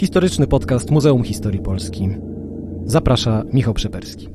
Historyczny podcast Muzeum Historii Polski. Zaprasza Michał Przeperski.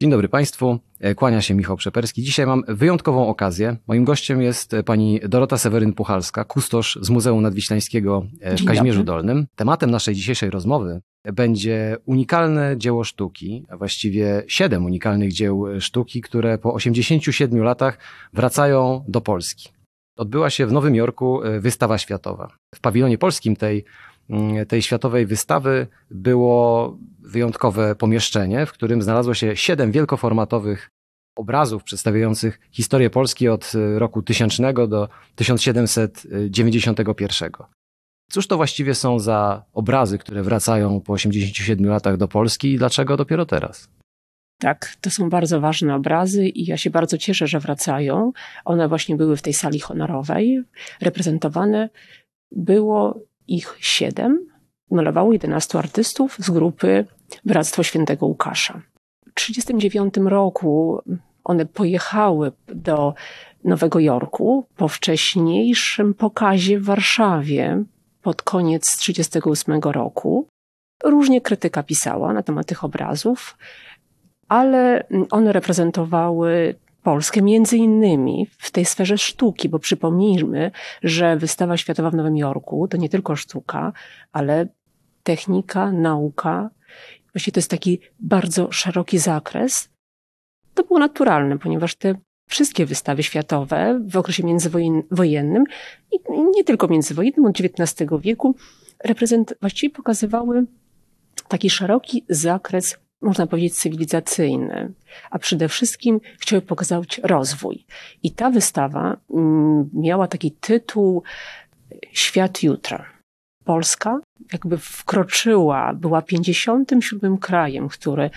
Dzień dobry Państwu, e, kłania się Michał Przeperski. Dzisiaj mam wyjątkową okazję. Moim gościem jest e, pani Dorota Seweryn-Puchalska, kustosz z Muzeum Nadwiślańskiego e, w Kazimierzu. Dolnym. Tematem naszej dzisiejszej rozmowy będzie unikalne dzieło sztuki, a właściwie siedem unikalnych dzieł sztuki, które po 87 latach wracają do Polski. Odbyła się w Nowym Jorku wystawa światowa. W pawilonie polskim tej Mm, tej światowej wystawy było wyjątkowe pomieszczenie, w którym znalazło się siedem wielkoformatowych obrazów przedstawiających historię Polski od y, roku 1000 do 1791. Cóż to właściwie są za obrazy, które wracają po 87 latach do Polski i dlaczego dopiero teraz? Tak, to są bardzo ważne obrazy i ja się bardzo cieszę, że wracają. One właśnie były w tej sali honorowej reprezentowane. Było ich siedem. Malowało 11 artystów z grupy Bractwo Świętego Łukasza. W 1939 roku one pojechały do Nowego Jorku po wcześniejszym pokazie w Warszawie pod koniec 1938 roku. Różnie krytyka pisała na temat tych obrazów, ale one reprezentowały Polskę, między innymi w tej sferze sztuki, bo przypomnijmy, że wystawa światowa w Nowym Jorku to nie tylko sztuka, ale technika, nauka. Właściwie to jest taki bardzo szeroki zakres. To było naturalne, ponieważ te wszystkie wystawy światowe w okresie międzywojennym i nie tylko międzywojennym, od XIX wieku, reprezent, właściwie pokazywały taki szeroki zakres można powiedzieć, cywilizacyjny, a przede wszystkim chciały pokazać rozwój. I ta wystawa mm, miała taki tytuł Świat jutra. Polska jakby wkroczyła, była 57 krajem, który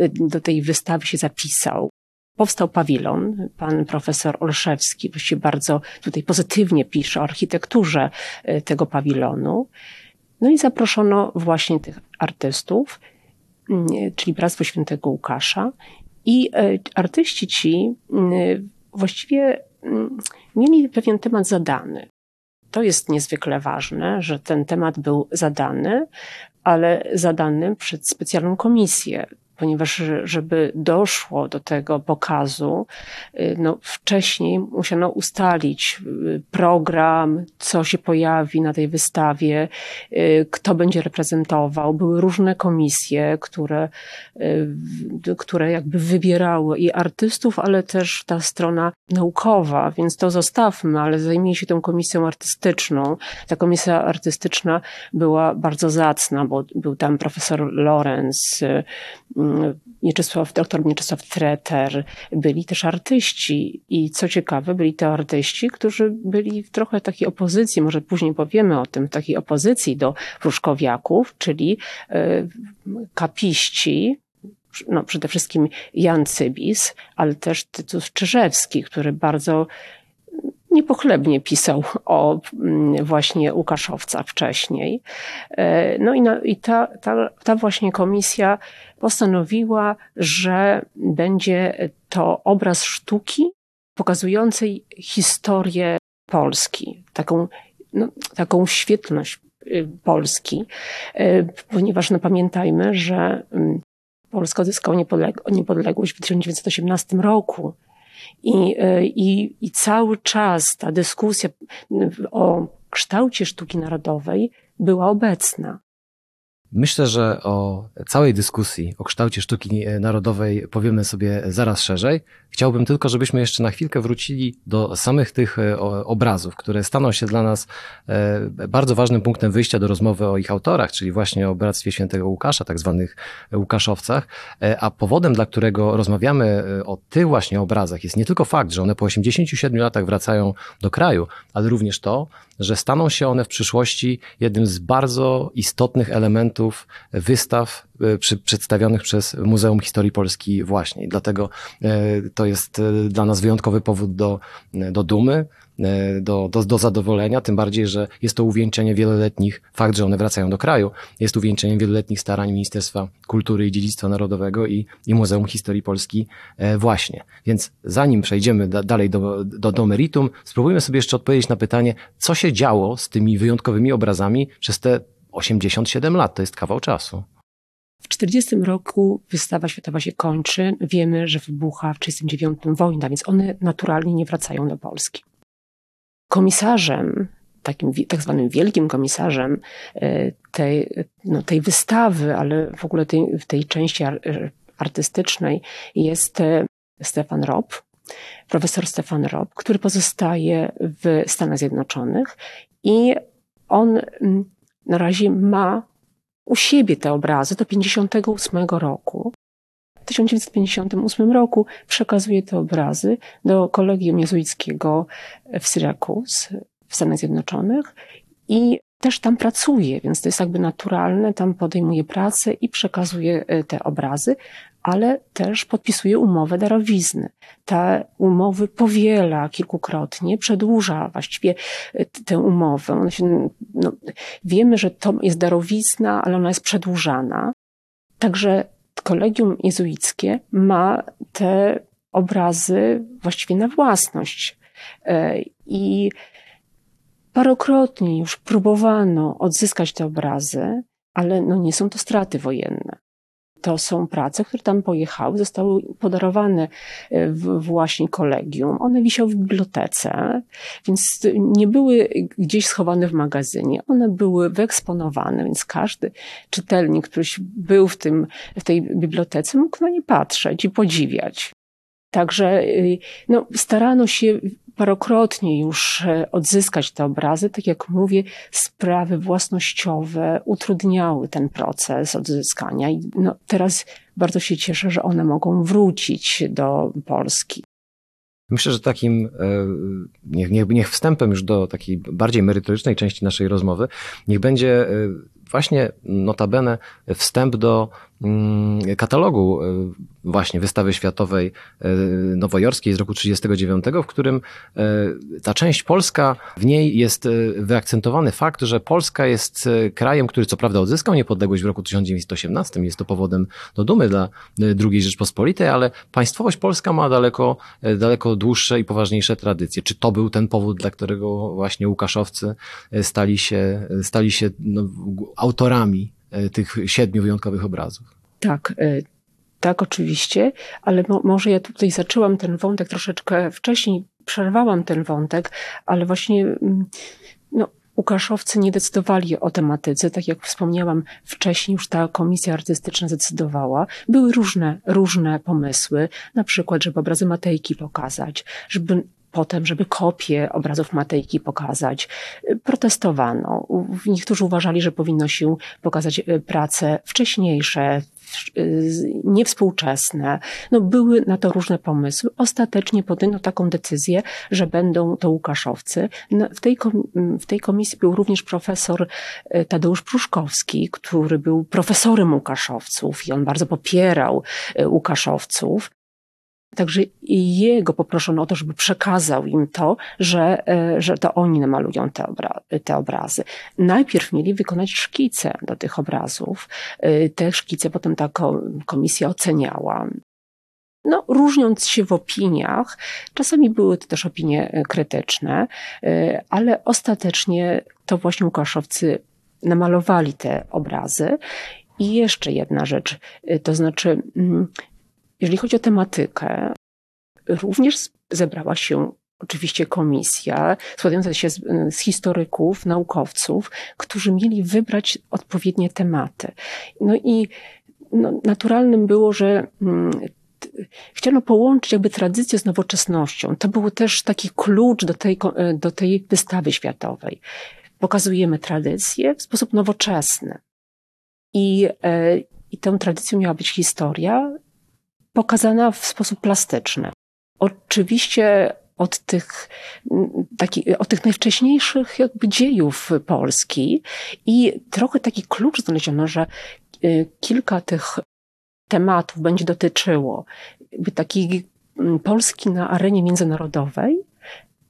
y, do tej wystawy się zapisał. Powstał pawilon. Pan profesor Olszewski właściwie bardzo tutaj pozytywnie pisze o architekturze y, tego pawilonu. No i zaproszono właśnie tych artystów czyli Bractwo Świętego Łukasza. I e, artyści ci mm, właściwie mm, mieli pewien temat zadany. To jest niezwykle ważne, że ten temat był zadany, ale zadany przed specjalną komisję ponieważ żeby doszło do tego pokazu, y, no wcześniej musiano ustalić y, program, co się pojawi na tej wystawie, y, kto będzie reprezentował. Były różne komisje, które, które jakby wybierały i artystów, ale też ta strona naukowa, więc to zostawmy, ale zajmie się tą komisją artystyczną. Ta komisja artystyczna była bardzo zacna, bo był tam profesor Lorenz, Mieczysław, doktor Mieczysław Treter, byli też artyści. I co ciekawe, byli to artyści, którzy byli w trochę takiej opozycji, może później powiemy o tym, takiej opozycji do Pruszkowiaków, czyli e, kapiści, no, przede wszystkim Jan Cybis, ale też Tytus Czyżewski, który bardzo niepochlebnie pisał o mm, właśnie Łukaszowcach wcześniej. E, no i, i ta, ta, ta właśnie komisja postanowiła, że będzie to obraz sztuki pokazującej historię Polski, taką, no, taką świetność y, Polski, e, ponieważ no, pamiętajmy, że mm, Polska odzyskała niepodległość w 1918 roku. I, e, i, I cały czas ta dyskusja o kształcie sztuki narodowej była obecna. Myślę, że o całej dyskusji o kształcie sztuki narodowej powiemy sobie zaraz szerzej. Chciałbym tylko, żebyśmy jeszcze na chwilkę wrócili do samych tych e, obrazów, które staną się dla nas e, bardzo ważnym punktem wyjścia do rozmowy o ich autorach, czyli właśnie o Bractwie Świętego Łukasza, tak zwanych Łukaszowcach. E, a powodem, dla którego rozmawiamy o tych właśnie obrazach jest nie tylko fakt, że one po 87 latach wracają do kraju, ale również to, że staną się one w przyszłości jednym z bardzo istotnych elementów wystaw przy, przedstawionych przez Muzeum Historii Polski właśnie. Dlatego to jest dla nas wyjątkowy powód do, do dumy, E, do, do, do zadowolenia, tym bardziej, że jest to uwieńczenie wieloletnich, fakt, że one wracają do kraju, jest uwieńczeniem wieloletnich starań Ministerstwa Kultury i Dziedzictwa Narodowego i, i Muzeum Historii Polski e, właśnie. Więc zanim przejdziemy da, dalej do, do, do meritum, spróbujmy sobie jeszcze odpowiedzieć na pytanie, co się działo z tymi wyjątkowymi obrazami przez te 87 lat, to jest kawał czasu. W 1940 roku wystawa światowa się kończy. Wiemy, że wybucha w 1939 wojna, więc one naturalnie nie wracają do Polski komisarzem, takim tak zwanym wielkim komisarzem e, tej, no, tej wystawy, ale w ogóle tej, tej części artystycznej jest e, Stefan Rob, profesor Stefan Rob, który pozostaje w Stanach Zjednoczonych i on na razie ma u siebie te obrazy do 58 roku. W 1958 roku przekazuje te obrazy do kolegium jezuickiego w Syracuse w Stanach Zjednoczonych i też tam pracuje, więc to jest jakby naturalne, tam podejmuje pracę i przekazuje e, te obrazy, ale też podpisuje umowę darowizny. Te umowy powiela kilkukrotnie, przedłuża właściwie e, tę umowę. Się, no, wiemy, że to jest darowizna, ale ona jest przedłużana. Także kolegium jezuickie ma te obrazy właściwie na własność. E, I parokrotnie już próbowano odzyskać te obrazy, ale no nie są to straty wojenne to są prace, które tam pojechały, zostały podarowane e, właśnie kolegium. One wisiały w bibliotece, więc nie były gdzieś schowane w magazynie. One były wyeksponowane, więc każdy czytelnik, który był w, tym, w tej bibliotece, mógł na nie patrzeć i podziwiać. Także y, no, starano się parokrotnie już e, odzyskać te obrazy. Tak jak mówię, sprawy własnościowe utrudniały ten proces odzyskania i no, teraz bardzo się cieszę, że one mogą wrócić do Polski. Myślę, że takim, e, niech, niech, niech wstępem już do takiej bardziej merytorycznej części naszej rozmowy, niech będzie e, właśnie notabene wstęp do katalogu e, właśnie wystawy światowej e, nowojorskiej z roku 1939, w którym e, ta część polska, w niej jest wyakcentowany fakt, że Polska jest krajem, który co prawda odzyskał niepodległość w roku 1918, jest to powodem do dumy dla II Rzeczpospolitej, ale państwowość polska ma daleko, daleko dłuższe i poważniejsze tradycje. Czy to był ten powód, dla którego właśnie Łukaszowcy stali się, stali się no, autorami tych siedmiu wyjątkowych obrazów. Tak, e, tak, oczywiście, ale mo może ja tutaj zaczęłam ten wątek troszeczkę wcześniej, przerwałam ten wątek, ale właśnie mm, no, Łukaszowcy nie decydowali o tematyce, tak jak wspomniałam wcześniej, już ta komisja artystyczna zdecydowała. Były różne, różne pomysły, na przykład, żeby obrazy Matejki pokazać, żeby potem, żeby kopie obrazów Matejki pokazać. Protestowano. Niektórzy uważali, że powinno się pokazać e, prace wcześniejsze, e, niewspółczesne. No, były na to różne pomysły. Ostatecznie podjęto taką decyzję, że będą to Łukaszowcy. W tej, w tej komisji był również profesor e, Tadeusz Pruszkowski, który był profesorem Łukaszowców i on bardzo popierał Łukaszowców. Także jego poproszono o to, żeby przekazał im to, że, e, że to oni namalują te, obra te obrazy. Najpierw mieli wykonać szkice do tych obrazów. E, te szkice potem ta komisja oceniała. No, różniąc się w opiniach, czasami były to też opinie e, krytyczne, ale ostatecznie to właśnie Łukaszowcy namalowali te obrazy. I jeszcze jedna rzecz, to znaczy mm, jeżeli chodzi o tematykę, również zebrała się oczywiście komisja składająca się z, z, historyków, naukowców, którzy mieli wybrać odpowiednie tematy. No i no, naturalnym było, że mm, chciano połączyć jakby tradycję z nowoczesnością. To był też taki klucz do tej, do tej wystawy światowej. Pokazujemy tradycję w sposób nowoczesny. I, e, I tą tradycją miała być historia, pokazana w sposób plastyczny. Oczywiście od tych, taki, od tych najwcześniejszych jakby dziejów Polski i trochę taki klucz znaleziono, że y, kilka tych tematów będzie dotyczyło takiej Polski na arenie międzynarodowej,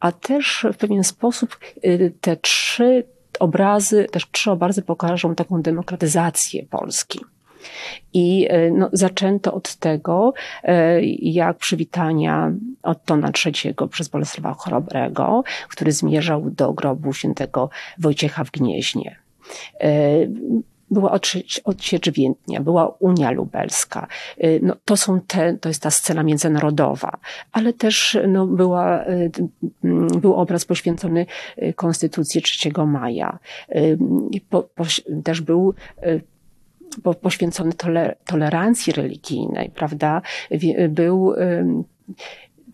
a też w pewien sposób y, te trzy obrazy, też trzy obrazy pokażą taką demokratyzację Polski. I e, no, zaczęto od tego, e, jak przywitania Ottona III przez Bolesława Chrobrego, który zmierzał do grobu świętego Wojciecha w Gnieźnie e, była odsiecz, Więdnia, była Unia Lubelska. No, to są te, to jest ta scena międzynarodowa, ale też no, była, był obraz poświęcony Konstytucji 3 maja. Po, po, też był poświęcony toler tolerancji religijnej, prawda? Był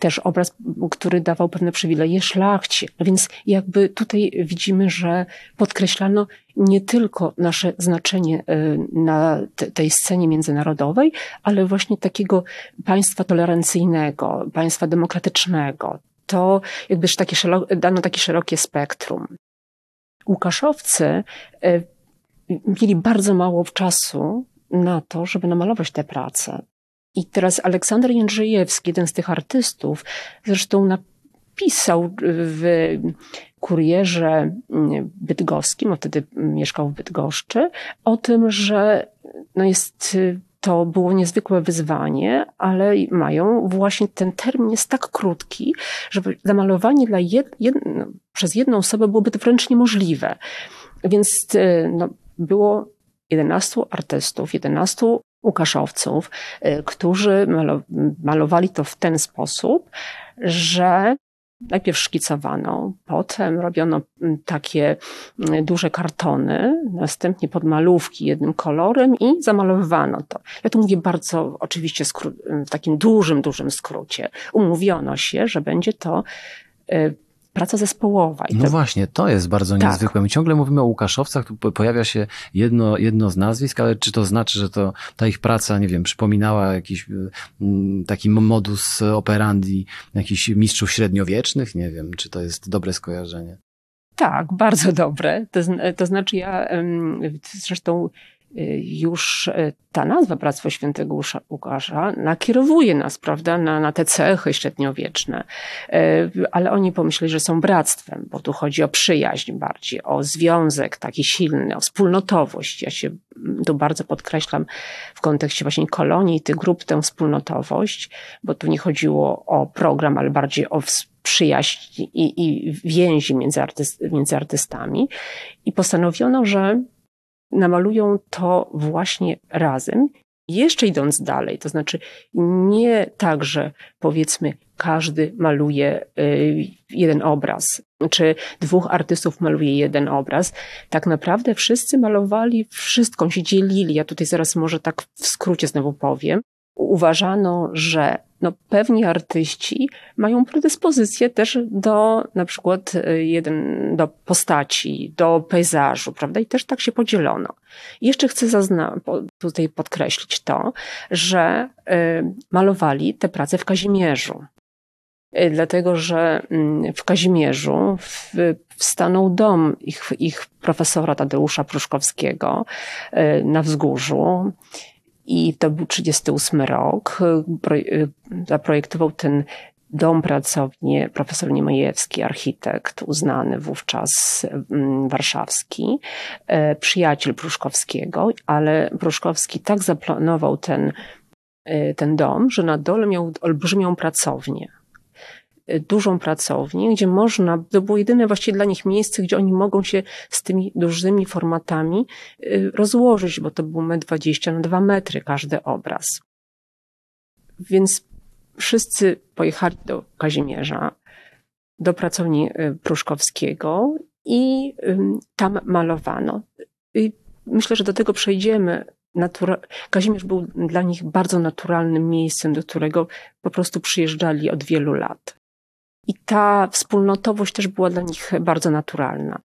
też obraz, który dawał pewne przywileje szlachcie. Więc jakby tutaj widzimy, że podkreślano nie tylko nasze znaczenie y, na tej scenie międzynarodowej, ale właśnie takiego państwa tolerancyjnego, państwa demokratycznego. To jakby takie dano takie szerokie spektrum. Łukaszowcy y, mieli bardzo mało czasu na to, żeby namalować te prace. I teraz Aleksander Jędrzejewski, jeden z tych artystów, zresztą napisał w kurierze bydgoskim, on wtedy mieszkał w Bydgoszczy, o tym, że no jest to było niezwykłe wyzwanie, ale mają właśnie ten termin jest tak krótki, że zamalowanie dla jed, jed, przez jedną osobę byłoby to wręcz niemożliwe. Więc no, było 11 artystów, 11 Łukaszowców, y, którzy malowali to w ten sposób, że najpierw szkicowano, potem robiono mm, takie mm, duże kartony, następnie podmalówki jednym kolorem i zamalowywano to. Ja tu mówię bardzo oczywiście w takim dużym, dużym skrócie. Umówiono się, że będzie to y, praca zespołowa. No to... właśnie, to jest bardzo tak. niezwykłe. My ciągle mówimy o Łukaszowcach, tu pojawia się jedno, jedno z nazwisk, ale czy to znaczy, że to ta ich praca, nie wiem, przypominała jakiś mm, taki modus operandi jakichś mistrzów średniowiecznych? Nie wiem, czy to jest dobre skojarzenie. Tak, bardzo dobre. To, to znaczy ja zresztą już e, ta nazwa Bractwo Świętego Łukasza nakierowuje nas, prawda, na, na te cechy średniowieczne. E, ale oni pomyśleli, że są bractwem, bo tu chodzi o przyjaźń bardziej, o związek taki silny, o wspólnotowość. Ja się tu bardzo podkreślam w kontekście właśnie kolonii tych grup tę wspólnotowość, bo tu nie chodziło o program, ale bardziej o przyjaźń i, i więzi między, artyst, między artystami. I postanowiono, że namalują to właśnie razem. Jeszcze idąc dalej, to znaczy nie tak, że powiedzmy każdy maluje y, jeden obraz, czy dwóch artystów maluje jeden obraz. Tak naprawdę wszyscy malowali wszystko, się dzielili. Ja tutaj zaraz może tak w skrócie znowu powiem uważano, że no, pewni artyści mają predyspozycję też do na przykład y, jeden, do postaci, do pejzażu, prawda? I też tak się podzielono. I jeszcze chcę zazna- tutaj podkreślić to, że y, malowali te prace w Kazimierzu. Y, dlatego, że y, w Kazimierzu w, wstanął dom ich, ich profesora Tadeusza Pruszkowskiego y, na wzgórzu i to był 38 rok. Y, zaprojektował ten dom, pracownię profesor Niemajewski, architekt uznany wówczas mm, warszawski, e, przyjaciel Pruszkowskiego, ale Pruszkowski tak zaplanował ten, e, ten dom, że na dole miał olbrzymią pracownię dużą pracownię, gdzie można, to było jedyne właściwie dla nich miejsce, gdzie oni mogą się z tymi dużymi formatami y, rozłożyć, bo to było 20 na 2 metry każdy obraz. Więc wszyscy pojechali do Kazimierza, do pracowni y, Pruszkowskiego i tam malowano. I myślę, że do tego przejdziemy. Natura... Kazimierz był dla nich bardzo naturalnym miejscem, do którego po prostu przyjeżdżali od wielu lat. I ta wspólnotowość też była dla nich bardzo naturalna.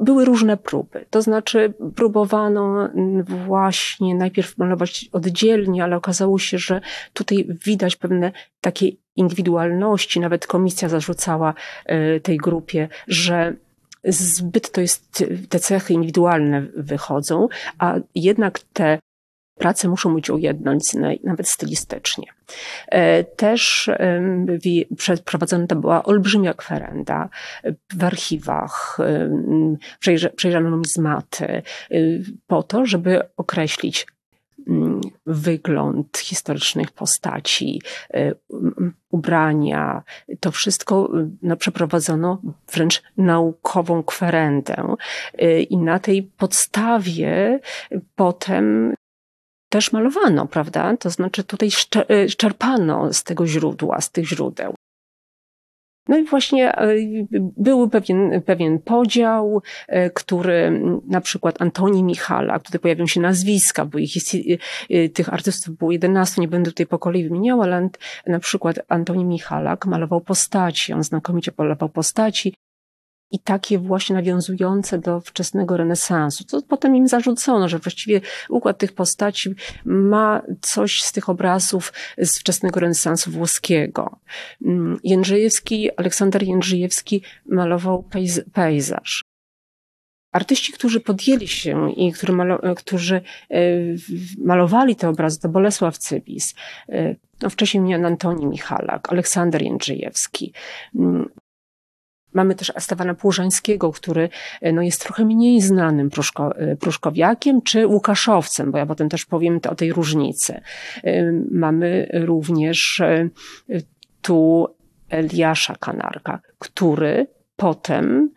były różne próby. To znaczy, próbowano właśnie najpierw malować oddzielnie, ale okazało się, że tutaj widać pewne takie indywidualności. Nawet komisja zarzucała e, tej grupie, że zbyt to jest, te cechy indywidualne wychodzą, a jednak te prace muszą być ujednolicone, nawet stylistycznie. E, też przeprowadzona to była olbrzymia kwerenda w archiwach, przejrzano numizmaty, y, po to, żeby określić mm, wygląd historycznych postaci, ubrania. To wszystko no, przeprowadzono wręcz naukową kwerendę i na tej podstawie potem też malowano, prawda? To znaczy tutaj y, czerpano z tego źródła, z tych źródeł. No i właśnie y, był pewien, pewien podział, y, który na przykład Antoni Michala, tutaj pojawią się nazwiska, bo ich jest, tych artystów było 11, nie będę tutaj po kolei wymieniała, ale na przykład Antoni Michalak malował postaci, on znakomicie malował postaci, i takie właśnie nawiązujące do wczesnego renesansu. Co potem im zarzucono, że właściwie układ tych postaci ma coś z tych obrazów z wczesnego renesansu włoskiego. Mm, Jędrzejewski, Aleksander Jędrzejewski malował pejz pejzaż. Artyści, którzy podjęli się i którzy, malo, którzy e, malowali te obrazy, to Bolesław Cybis, e, no wcześniej Antoni Michalak, Aleksander Jędrzejewski, mm, Mamy też Estewana Płużańskiego, który e, no, jest trochę mniej znanym pruszko, e, pruszkowiakiem czy Łukaszowcem, bo ja potem też powiem o tej różnicy. E, mamy również tu Eliasza Kanarka, który potem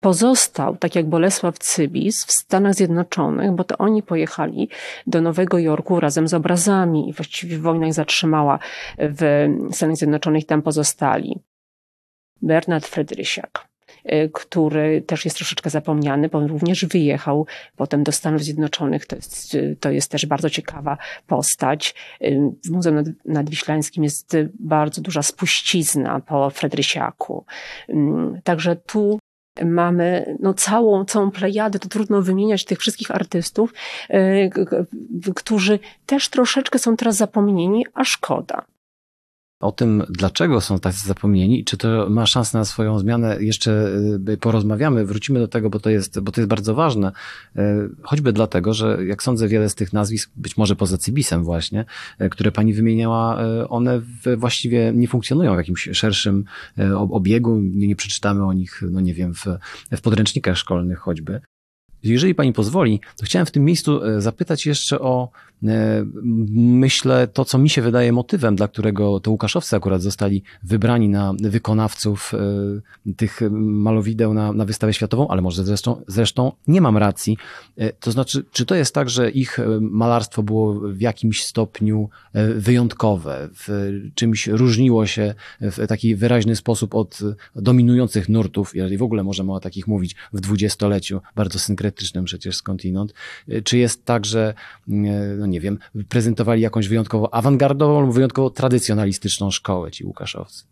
pozostał, tak jak Bolesław Cybis, w Stanach Zjednoczonych, bo to oni pojechali do Nowego Jorku razem z obrazami i właściwie wojna ich zatrzymała w Stanach Zjednoczonych tam pozostali. Bernard Fredrysiak y, który też jest troszeczkę zapomniany, bo on również wyjechał potem do Stanów Zjednoczonych. To jest, to jest też bardzo ciekawa postać. Y, w Muzeum Nadwiślańskim jest bardzo duża spuścizna po Fredrysiaku. Y, także tu mamy no, całą, całą plejadę, to trudno wymieniać tych wszystkich artystów, którzy też troszeczkę są teraz zapomnieni, a szkoda o tym, dlaczego są tacy zapomnieni i czy to ma szansę na swoją zmianę, jeszcze y, porozmawiamy, wrócimy do tego, bo to jest, bo to jest bardzo ważne. Y, choćby dlatego, że jak sądzę, wiele z tych nazwisk, być może poza Cybisem właśnie, y, które pani wymieniała, one właściwie nie funkcjonują w jakimś szerszym obiegu, nie, nie przeczytamy o nich, no nie wiem, w, w podręcznikach szkolnych choćby. Jeżeli pani pozwoli, to chciałem w tym miejscu zapytać jeszcze o E, myślę, to co mi się wydaje motywem, dla którego to Łukaszowcy akurat zostali wybrani na wykonawców e, tych malowideł na, na wystawę światową, ale może zresztą, zresztą nie mam racji. E, to znaczy, czy to jest tak, że ich malarstwo było w jakimś stopniu wyjątkowe, w czymś różniło się w taki wyraźny sposób od dominujących nurtów, jeżeli w ogóle możemy o takich mówić w dwudziestoleciu, bardzo synkretycznym przecież skądinąd. Czy jest tak, że no nie wiem, prezentowali jakąś wyjątkowo awangardową wyjątkowo tradycjonalistyczną szkołę ci Łukaszowcy.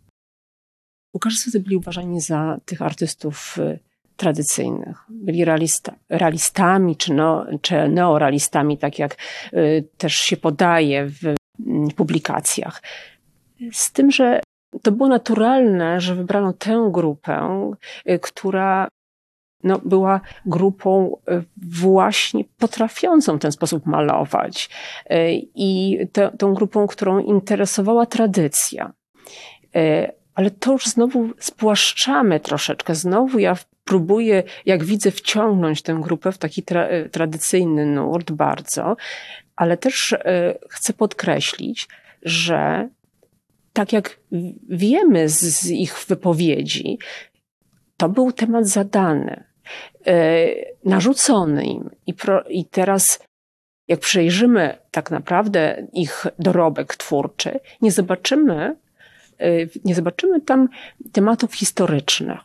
Łukaszowcy byli uważani za tych artystów y, tradycyjnych. Byli realista, realistami czy, no, czy neorealistami, tak jak y, też się podaje w y, publikacjach. Z tym, że to było naturalne, że wybrano tę grupę, y, która no, była grupą e, właśnie potrafiącą w ten sposób malować e, i te, tą grupą, którą interesowała tradycja. E, ale to już znowu spłaszczamy troszeczkę. Znowu ja próbuję, jak widzę, wciągnąć tę grupę w taki tra tradycyjny nurt bardzo, ale też chcę podkreślić, że tak jak wiemy z, z ich wypowiedzi, to był temat zadany. E, narzucony im. I, pro, I teraz, jak przejrzymy tak naprawdę ich dorobek twórczy, nie zobaczymy, e, nie zobaczymy tam tematów historycznych.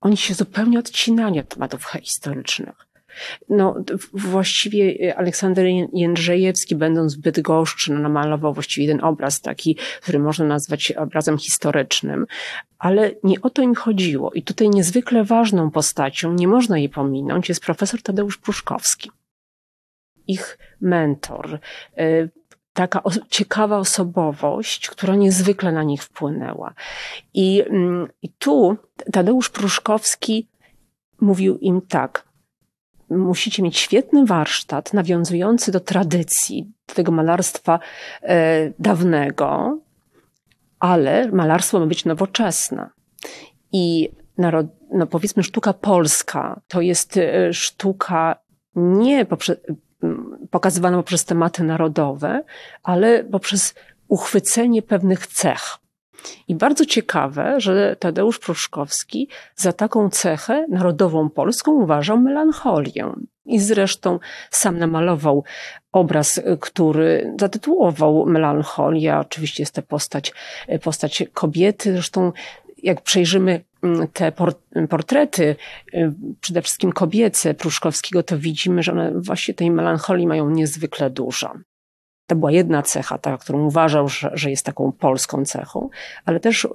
Oni się zupełnie odcinali od tematów historycznych. No, właściwie Aleksander Jędrzejewski, będąc w Bydgoszczy, no, namalował właściwie jeden obraz taki, który można nazwać obrazem historycznym, ale nie o to im chodziło. I tutaj niezwykle ważną postacią, nie można jej pominąć, jest profesor Tadeusz Pruszkowski. Ich mentor, e, taka ciekawa osobowość, która niezwykle na nich wpłynęła. I, mm, I tu Tadeusz Pruszkowski mówił im tak, musicie mieć świetny warsztat nawiązujący do tradycji, do tego malarstwa e, dawnego, ale malarstwo ma być nowoczesne. I narod, no powiedzmy, sztuka polska to jest e, sztuka nie poprzez, pokazywana poprzez tematy narodowe, ale poprzez uchwycenie pewnych cech. I bardzo ciekawe, że Tadeusz Pruszkowski za taką cechę narodową polską uważał melancholię. I zresztą sam namalował obraz, który zatytułował Melancholia. Oczywiście jest to postać, postać kobiety. Zresztą jak przejrzymy mm, te portrety, y, przede wszystkim kobiece Pruszkowskiego, to widzimy, że one właśnie tej melancholii mają niezwykle dużo. To była jedna cecha, ta, którą uważał, że, że jest taką polską cechą, ale też y,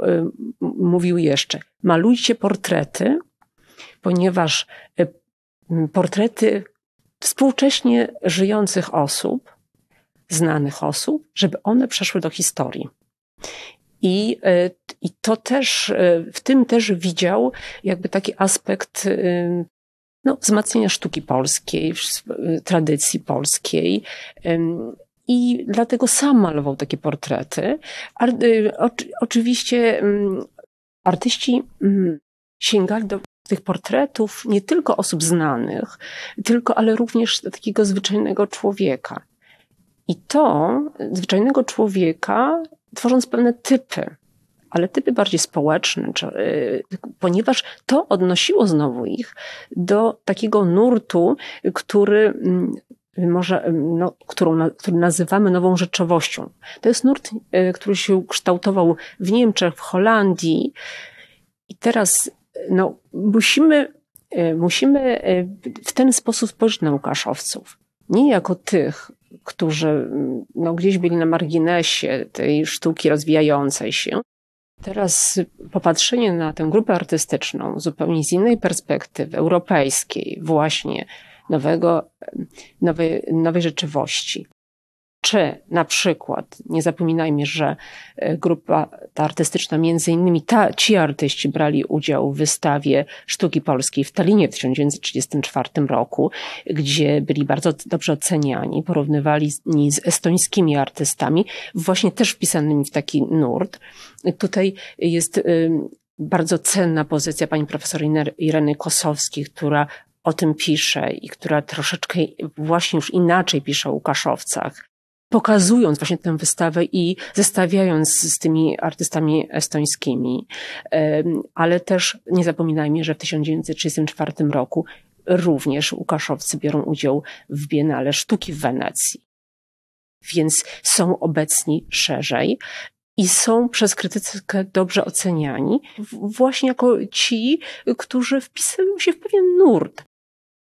mówił jeszcze, malujcie portrety, ponieważ y, portrety współcześnie żyjących osób, znanych osób, żeby one przeszły do historii. I, y, I to też, y, w tym też widział jakby taki aspekt y, no, wzmacniania sztuki polskiej, tradycji polskiej. I dlatego sam malował takie portrety. Oczywiście mm, artyści mm, sięgali do tych portretów nie tylko osób znanych, tylko, ale również takiego zwyczajnego człowieka. I to zwyczajnego człowieka, tworząc pewne typy, ale typy bardziej społeczne, y, ponieważ to odnosiło znowu ich do takiego nurtu, który mm, może, no, którą, który nazywamy nową rzeczowością. To jest nurt, y, który się kształtował w Niemczech, w Holandii. I teraz no, musimy, y, musimy w ten sposób spojrzeć na Łukaszowców. Nie jako tych, którzy no, gdzieś byli na marginesie tej sztuki rozwijającej się. Teraz popatrzenie na tę grupę artystyczną zupełnie z innej perspektywy, europejskiej, właśnie nowego, nowej, nowej rzeczywistości, czy na przykład, nie zapominajmy, że e, grupa ta artystyczna, między innymi ta, ci artyści brali udział w wystawie sztuki polskiej w Talinie w 1934 roku, gdzie byli bardzo dobrze oceniani, porównywali z estońskimi artystami, właśnie też wpisanymi w taki nurt. Tutaj jest bardzo cenna pozycja pani profesor Ireny Kosowskiej, która o tym pisze i która troszeczkę właśnie już inaczej pisze o Łukaszowcach pokazując właśnie tę wystawę i zestawiając z tymi artystami estońskimi. Ale też nie zapominajmy, że w 1934 roku również Łukaszowcy biorą udział w Biennale Sztuki w Wenecji. Więc są obecni szerzej i są przez krytykę dobrze oceniani, właśnie jako ci, którzy wpisują się w pewien nurt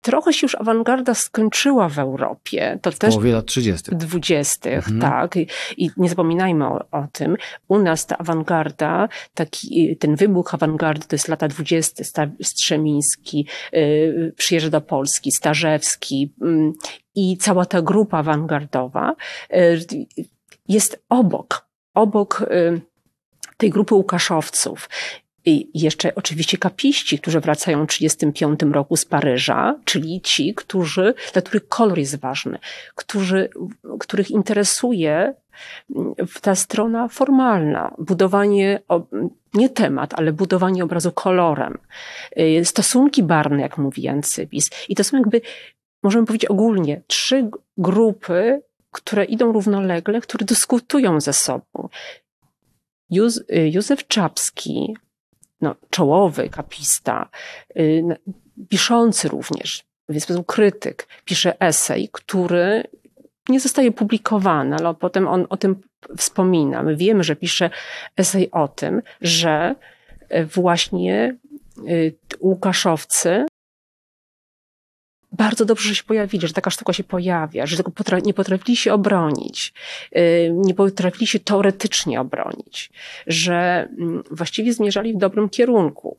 trochę się już awangarda skończyła w Europie. To w też połowie lat 30. 20. Mhm. tak. I, nie zapominajmy o, o, tym. U nas ta awangarda, taki, ten wybuch awangardy to jest lata 20. Strzemiński yy, przyjeżdża do Polski, Starzewski yy, i cała ta grupa awangardowa yy, jest obok, obok y, tej grupy Łukaszowców. I jeszcze oczywiście kapiści, którzy wracają w 1935 roku z Paryża, czyli ci, którzy, dla których kolor jest ważny, którzy, których interesuje mm, ta strona formalna, budowanie, nie temat, ale budowanie obrazu kolorem, y, stosunki barwne, jak mówi Jan Cybis. I to są jakby, możemy powiedzieć ogólnie, trzy grupy, które idą równolegle, które dyskutują ze sobą. Y, Józef Czapski no, czołowy kapista, y, piszący również, w sposób krytyk, pisze esej, który nie zostaje publikowany, ale potem on o tym wspomina. My wiemy, że pisze esej o tym, że e, właśnie y, Łukaszowcy bardzo dobrze, że się pojawili, że taka sztuka się pojawia, że potra nie potrafili się obronić, yy, nie potrafili się teoretycznie obronić, że yy, właściwie zmierzali w dobrym kierunku.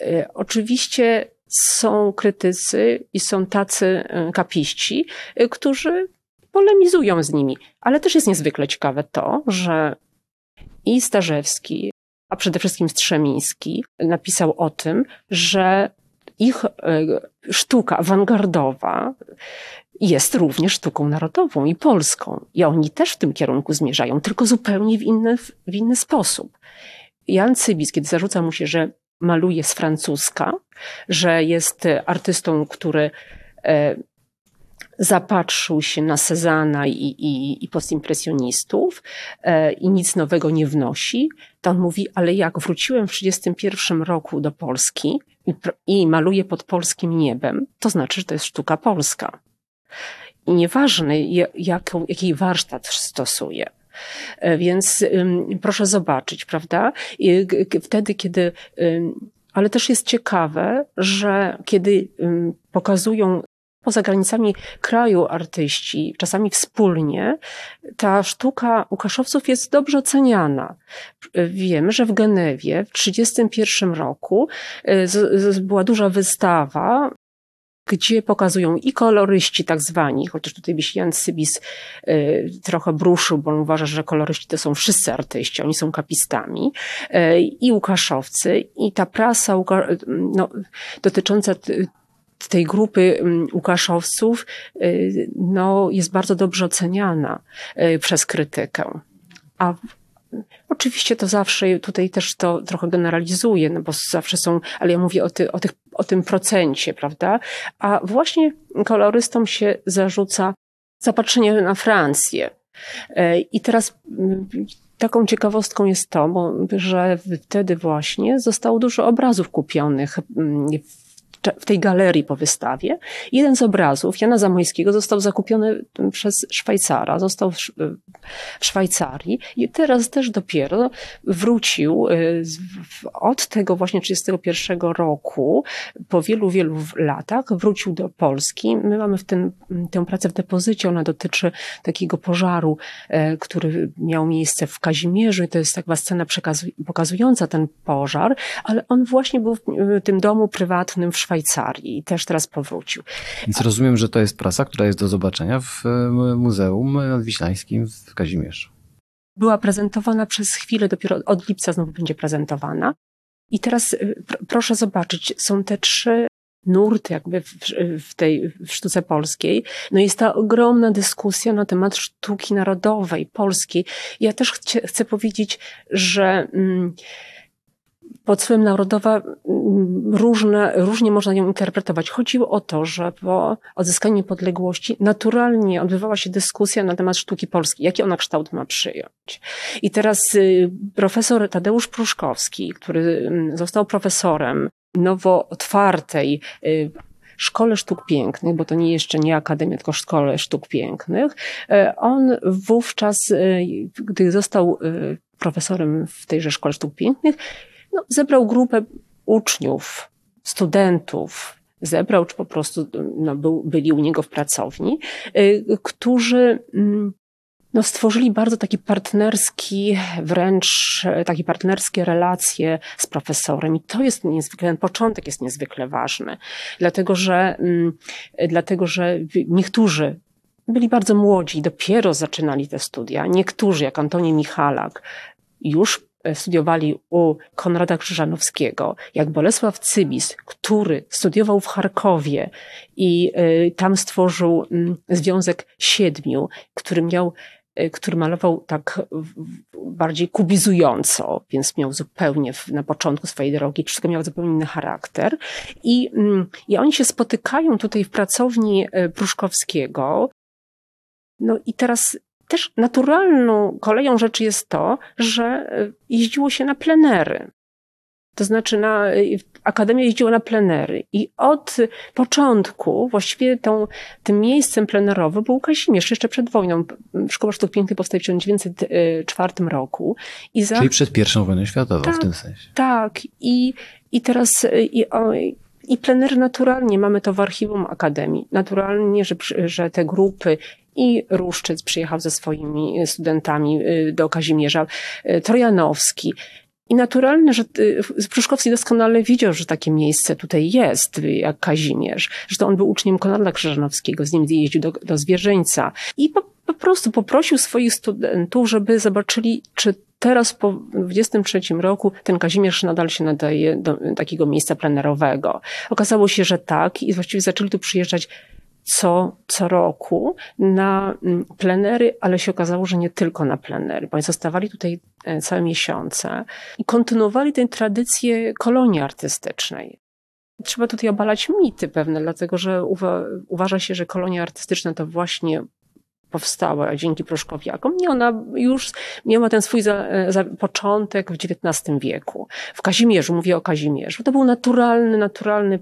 Yy, oczywiście są krytycy i są tacy y, kapiści, y, którzy polemizują z nimi, ale też jest niezwykle ciekawe to, że i Starzewski, a przede wszystkim Strzemiński napisał o tym, że ich e, sztuka awangardowa jest również sztuką narodową i polską. I oni też w tym kierunku zmierzają, tylko zupełnie w inny, w inny sposób. Jan Cybis, kiedy zarzuca mu się, że maluje z francuska, że jest artystą, który e, zapatrzył się na Cezana i, i, i postimpresjonistów e, i nic nowego nie wnosi, to on mówi, ale jak wróciłem w 1931 roku do Polski i, i maluję pod polskim niebem, to znaczy, że to jest sztuka polska. I nieważne, jaką, jaki warsztat stosuje. Więc proszę zobaczyć, prawda? I wtedy, kiedy ale też jest ciekawe, że kiedy pokazują poza granicami kraju artyści, czasami wspólnie, ta sztuka Łukaszowców jest dobrze oceniana. Wiemy, że w Genewie w 1931 roku y, była duża wystawa gdzie pokazują i koloryści tak zwani, chociaż tutaj byś Jan Sybis y, trochę bruszył, bo on uważa, że koloryści to są wszyscy artyści, oni są kapistami, y, i Łukaszowcy, i ta prasa no, dotycząca tej grupy mm, Łukaszowców y, no, jest bardzo dobrze oceniana y, przez krytykę. A Oczywiście to zawsze, tutaj też to trochę generalizuje, no bo zawsze są, ale ja mówię o, ty, o, tych, o tym procencie, prawda? A właśnie kolorystom się zarzuca zapatrzenie na Francję. Y, I teraz mm, taką ciekawostką jest to, że wtedy właśnie zostało dużo obrazów kupionych mm, w tej galerii po wystawie. Jeden z obrazów Jana Zamojskiego został zakupiony przez Szwajcara, został w Szwajcarii i teraz też dopiero wrócił y, od tego właśnie 31 roku, po wielu, wielu latach wrócił do Polski. My mamy w ten, tę pracę w depozycie, ona dotyczy takiego pożaru, e, który miał miejsce w Kazimierzu to jest taka scena pokazująca ten pożar, ale on właśnie był w tym domu prywatnym w Szwajcarii i też teraz powrócił. Więc rozumiem, że to jest prasa, która jest do zobaczenia w e, Muzeum Nadwiślańskim w Kazimierzu. Była prezentowana przez chwilę, dopiero od lipca znowu będzie prezentowana. I teraz e, proszę zobaczyć, są te trzy nurty jakby w, w, tej w sztuce polskiej. No jest ta ogromna dyskusja na temat sztuki narodowej, polskiej. Ja też chcę, chcę powiedzieć, że mm, pod słowem narodowa różne, różnie można ją interpretować. Chodziło o to, że po odzyskaniu niepodległości naturalnie odbywała się dyskusja na temat sztuki polskiej, jaki ona kształt ma przyjąć. I teraz y, profesor Tadeusz Pruszkowski, który został profesorem nowo otwartej y, Szkole Sztuk Pięknych, bo to nie jeszcze nie Akademia, tylko Szkole Sztuk Pięknych. Y, on wówczas, gdy został profesorem w tejże Szkole Sztuk Pięknych, no, zebrał grupę uczniów, studentów, zebrał, czy po prostu no, był, byli u niego w pracowni, y, którzy mm, no, stworzyli bardzo taki partnerski, wręcz takie partnerskie relacje z profesorem. I to jest niezwykle, ten początek jest niezwykle ważny, dlatego że, mm, dlatego, że niektórzy byli bardzo młodzi, dopiero zaczynali te studia. Niektórzy, jak Antoni Michalak, już studiowali u Konrada Krzyżanowskiego, jak Bolesław Cybis, który studiował w Charkowie i e, tam stworzył mm, Związek Siedmiu, który miał e, który malował tak bardziej kubizująco, więc miał zupełnie na początku swojej drogi, wszystko miało zupełnie inny charakter. I, mm, I oni się spotykają tutaj w pracowni Pruszkowskiego. No i teraz też naturalną koleją rzeczy jest to, że e, jeździło się na plenery. To znaczy na, e, Akademia jeździła na plenery i od początku właściwie tą, tym miejscem plenerowym był Kazimierz, jeszcze przed wojną. Szkoła Sztuk Pięknych powstała w 1904 roku. I za... Czyli przed pierwszą wojną światową tak, w tym sensie. Tak. I, i teraz i, o, I plenery naturalnie, mamy to w archiwum Akademii, naturalnie, że, że te grupy i Ruszczyc przyjechał ze swoimi studentami y, do Kazimierza, y, Trojanowski. I naturalne, że Pruszkowski doskonale widział, że takie miejsce tutaj jest, jak Kazimierz. Zresztą on był uczniem Konrada Krzyżanowskiego, z nim jeździł do, do Zwierzyńca. I po, po prostu poprosił swoich studentów, żeby zobaczyli, czy teraz po 23 roku ten Kazimierz nadal się nadaje do takiego miejsca plenerowego. Okazało się, że tak i właściwie zaczęli tu przyjeżdżać co, co roku na mm, plenery, ale się okazało, że nie tylko na plenery, bo oni zostawali tutaj e, całe miesiące i kontynuowali tę tradycję kolonii artystycznej. Trzeba tutaj obalać mity pewne, dlatego że uwa uważa się, że kolonia artystyczna to właśnie powstała dzięki Pruszkowiakom. Nie, ona już miała ten swój za, za początek w XIX wieku. W Kazimierzu, mówię o Kazimierzu. To był naturalny, naturalny,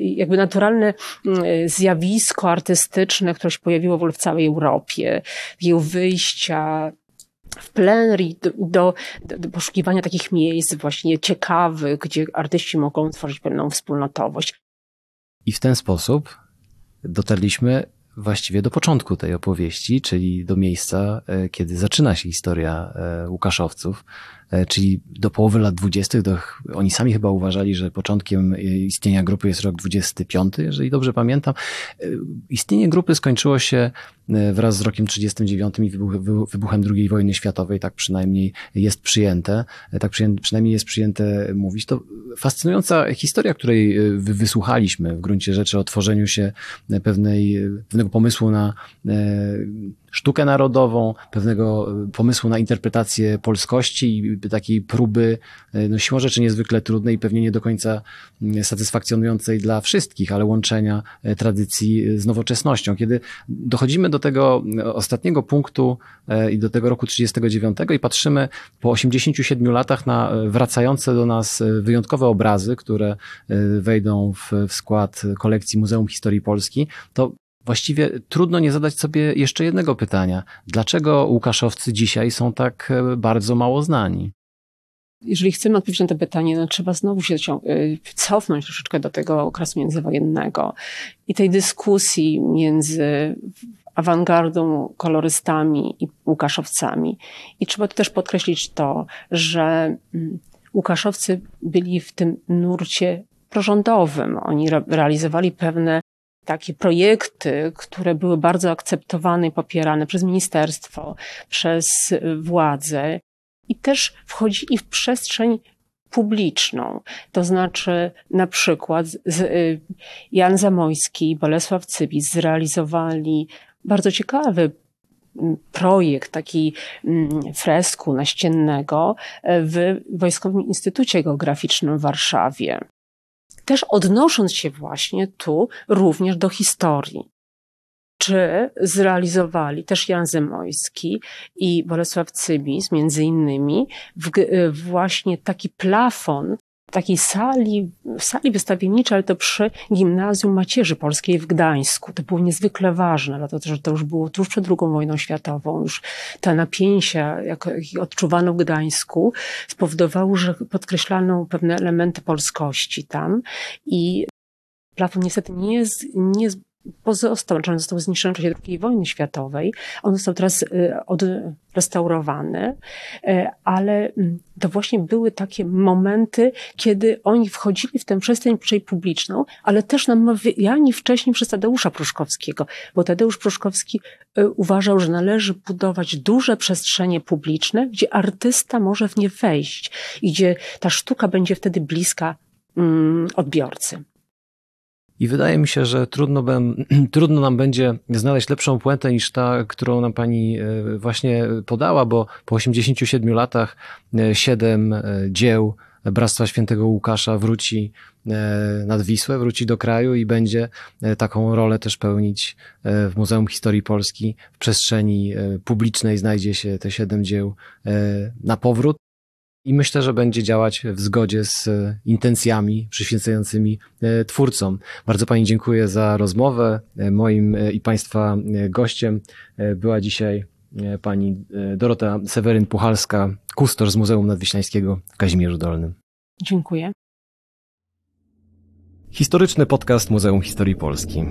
jakby naturalne mm, zjawisko artystyczne, które się pojawiło w ogóle w całej Europie. Jego wyjścia, w plenerii do, do, do, poszukiwania takich miejsc właśnie ciekawych, gdzie artyści mogą tworzyć pewną wspólnotowość. I w ten sposób dotarliśmy właściwie do początku tej opowieści, czyli do miejsca, e, kiedy zaczyna się historia e, Łukaszowców, czyli do połowy lat dwudziestych. Oni sami chyba uważali, że początkiem istnienia grupy jest rok 25, jeżeli dobrze pamiętam. Istnienie grupy skończyło się wraz z rokiem 39 i wybuchem II wojny światowej, tak przynajmniej jest przyjęte, tak przynajmniej jest przyjęte mówić. To fascynująca historia, której wysłuchaliśmy w gruncie rzeczy o tworzeniu się pewnej, pewnego pomysłu na sztukę narodową, pewnego e, pomysłu na interpretację polskości i takiej próby, e, no siłą rzeczy niezwykle trudnej i pewnie nie do końca mm, satysfakcjonującej dla wszystkich, ale łączenia tradycji z nowoczesnością. Kiedy dochodzimy do tego ostatniego punktu i do tego roku 39 i patrzymy po 87 latach na wracające do nas wyjątkowe obrazy, które wejdą w, w skład kolekcji Muzeum Historii Polski, to Właściwie trudno nie zadać sobie jeszcze jednego pytania. Dlaczego Łukaszowcy dzisiaj są tak e, bardzo mało znani? Jeżeli chcemy odpowiedzieć na to pytanie, no trzeba znowu się e, cofnąć troszeczkę do tego okresu międzywojennego i tej dyskusji między awangardą, kolorystami i Łukaszowcami. I trzeba tu też podkreślić to, że mm, Łukaszowcy byli w tym nurcie prorządowym. Oni realizowali pewne takie projekty, które były bardzo akceptowane i popierane przez ministerstwo, przez władze i też wchodzili w przestrzeń publiczną. To znaczy, na przykład y, Jan Zamojski i Bolesław Cybis zrealizowali bardzo ciekawy mm, projekt, taki mm, fresku naściennego w Wojskowym Instytucie Geograficznym w Warszawie też odnosząc się właśnie tu również do historii. Czy zrealizowali też Jan Zemojski i Bolesław Cybis, między innymi, w, właśnie taki plafon takiej sali, sali wystawienniczej, ale to przy Gimnazjum Macierzy Polskiej w Gdańsku. To było niezwykle ważne, dlatego że to już było tuż przed II wojną światową. Już te napięcia, jakie odczuwano w Gdańsku, spowodowały, że podkreślano pewne elementy polskości tam i plafon niestety nie jest, nie pozostał, znaczy on został zniszczony w czasie II wojny światowej. On został teraz y, odrestaurowany, y, ale mm, to właśnie były takie momenty, kiedy oni wchodzili w tę przestrzeń publiczną, ale też namawiani wcześniej przez Tadeusza Pruszkowskiego, bo Tadeusz Pruszkowski y, uważał, że należy budować duże przestrzenie publiczne, gdzie artysta może w nie wejść i gdzie ta sztuka będzie wtedy bliska mm, odbiorcy. I wydaje mi się, że trudno, bym, trudno nam będzie znaleźć lepszą puentę niż ta, którą nam pani e, właśnie podała, bo po 87 latach e, siedem e, dzieł Bractwa Świętego Łukasza wróci nad Wisłę, wróci do kraju i będzie taką rolę też pełnić w Muzeum Historii Polski. W przestrzeni publicznej znajdzie się te siedem dzieł na powrót. I myślę, że będzie działać w zgodzie z e, intencjami przyświecającymi e, twórcom. Bardzo Pani dziękuję za rozmowę. E, moim i Państwa gościem była dzisiaj Pani Dorota Seweryn-Puchalska, kustosz z Muzeum Nadwiślańskiego w Kazimierzu Dolnym. Dziękuję. Historyczny podcast Muzeum Historii Polski.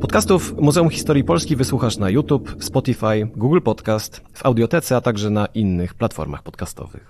Podcastów Muzeum Historii Polski wysłuchasz na YouTube, Spotify, Google Podcast, w Audiotece, a także na innych platformach podcastowych.